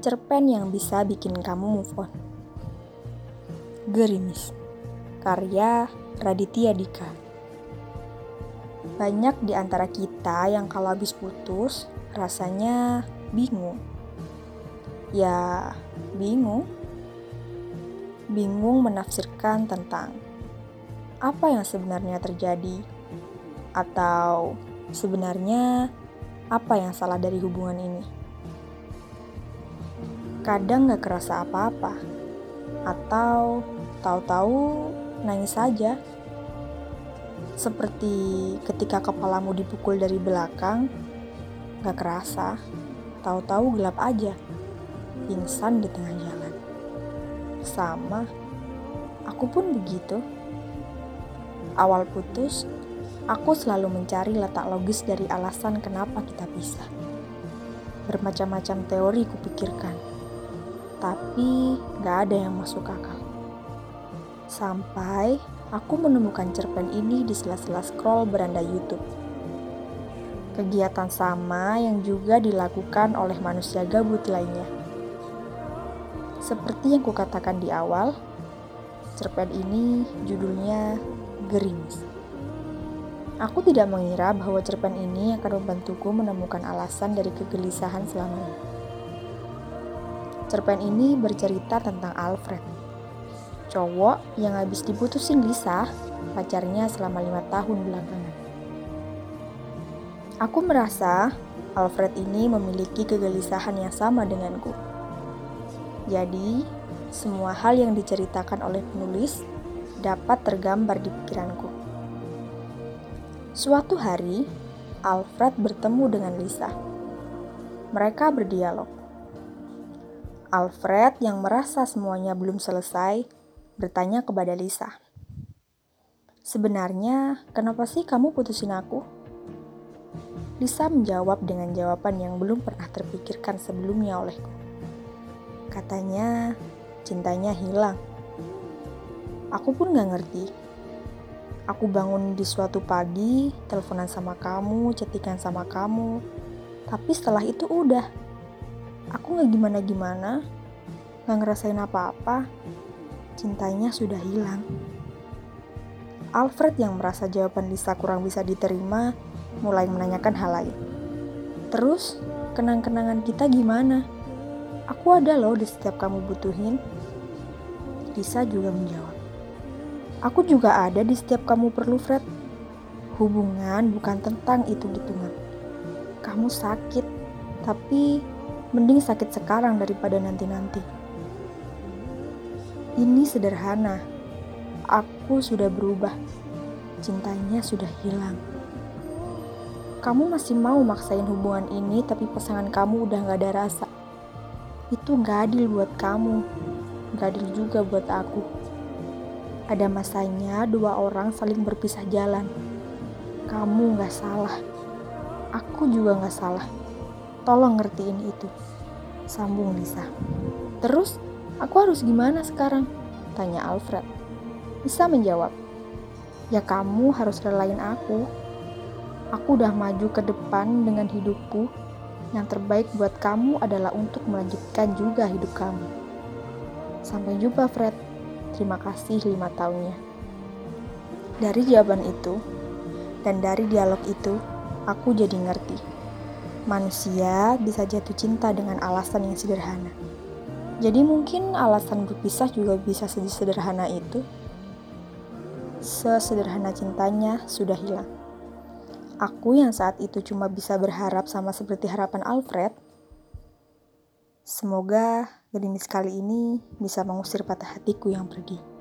cerpen yang bisa bikin kamu move on. Gerimis, karya Raditya Dika. Banyak di antara kita yang kalau habis putus rasanya bingung. Ya, bingung. Bingung menafsirkan tentang apa yang sebenarnya terjadi atau sebenarnya apa yang salah dari hubungan ini kadang gak kerasa apa-apa, atau tahu-tahu nangis saja. Seperti ketika kepalamu dipukul dari belakang, gak kerasa, tahu-tahu gelap aja, pingsan di tengah jalan. Sama, aku pun begitu. Awal putus, aku selalu mencari letak logis dari alasan kenapa kita pisah. Bermacam-macam teori kupikirkan tapi gak ada yang masuk akal. Sampai aku menemukan cerpen ini di sela-sela scroll beranda YouTube. Kegiatan sama yang juga dilakukan oleh manusia gabut lainnya. Seperti yang kukatakan di awal, cerpen ini judulnya Gerimis. Aku tidak mengira bahwa cerpen ini akan membantuku menemukan alasan dari kegelisahan selama ini. Cerpen ini bercerita tentang Alfred, cowok yang habis diputusin Lisa, pacarnya selama lima tahun belakangan. Aku merasa Alfred ini memiliki kegelisahan yang sama denganku. Jadi, semua hal yang diceritakan oleh penulis dapat tergambar di pikiranku. Suatu hari, Alfred bertemu dengan Lisa. Mereka berdialog. Alfred yang merasa semuanya belum selesai bertanya kepada Lisa. Sebenarnya, kenapa sih kamu putusin aku? Lisa menjawab dengan jawaban yang belum pernah terpikirkan sebelumnya olehku. Katanya, cintanya hilang. Aku pun gak ngerti. Aku bangun di suatu pagi, teleponan sama kamu, cetikan sama kamu. Tapi setelah itu udah, Aku gak gimana-gimana, gak ngerasain apa-apa, cintanya sudah hilang. Alfred yang merasa jawaban Lisa kurang bisa diterima, mulai menanyakan hal lain. Terus, kenang-kenangan kita gimana? Aku ada loh di setiap kamu butuhin. Lisa juga menjawab. Aku juga ada di setiap kamu perlu, Fred. Hubungan bukan tentang hitung-hitungan. Kamu sakit, tapi Mending sakit sekarang daripada nanti-nanti. Ini sederhana. Aku sudah berubah. Cintanya sudah hilang. Kamu masih mau maksain hubungan ini, tapi pasangan kamu udah gak ada rasa. Itu gak adil buat kamu. Gak adil juga buat aku. Ada masanya dua orang saling berpisah jalan. Kamu gak salah. Aku juga gak salah. Tolong ngertiin itu. Sambung Lisa. Terus, aku harus gimana sekarang? Tanya Alfred. Lisa menjawab, Ya kamu harus relain aku. Aku udah maju ke depan dengan hidupku. Yang terbaik buat kamu adalah untuk melanjutkan juga hidup kamu. Sampai jumpa Fred. Terima kasih lima tahunnya. Dari jawaban itu, dan dari dialog itu, aku jadi ngerti manusia bisa jatuh cinta dengan alasan yang sederhana. Jadi mungkin alasan berpisah juga bisa sederhana itu. Sesederhana cintanya sudah hilang. Aku yang saat itu cuma bisa berharap sama seperti harapan Alfred. Semoga gerimis kali ini bisa mengusir patah hatiku yang pergi.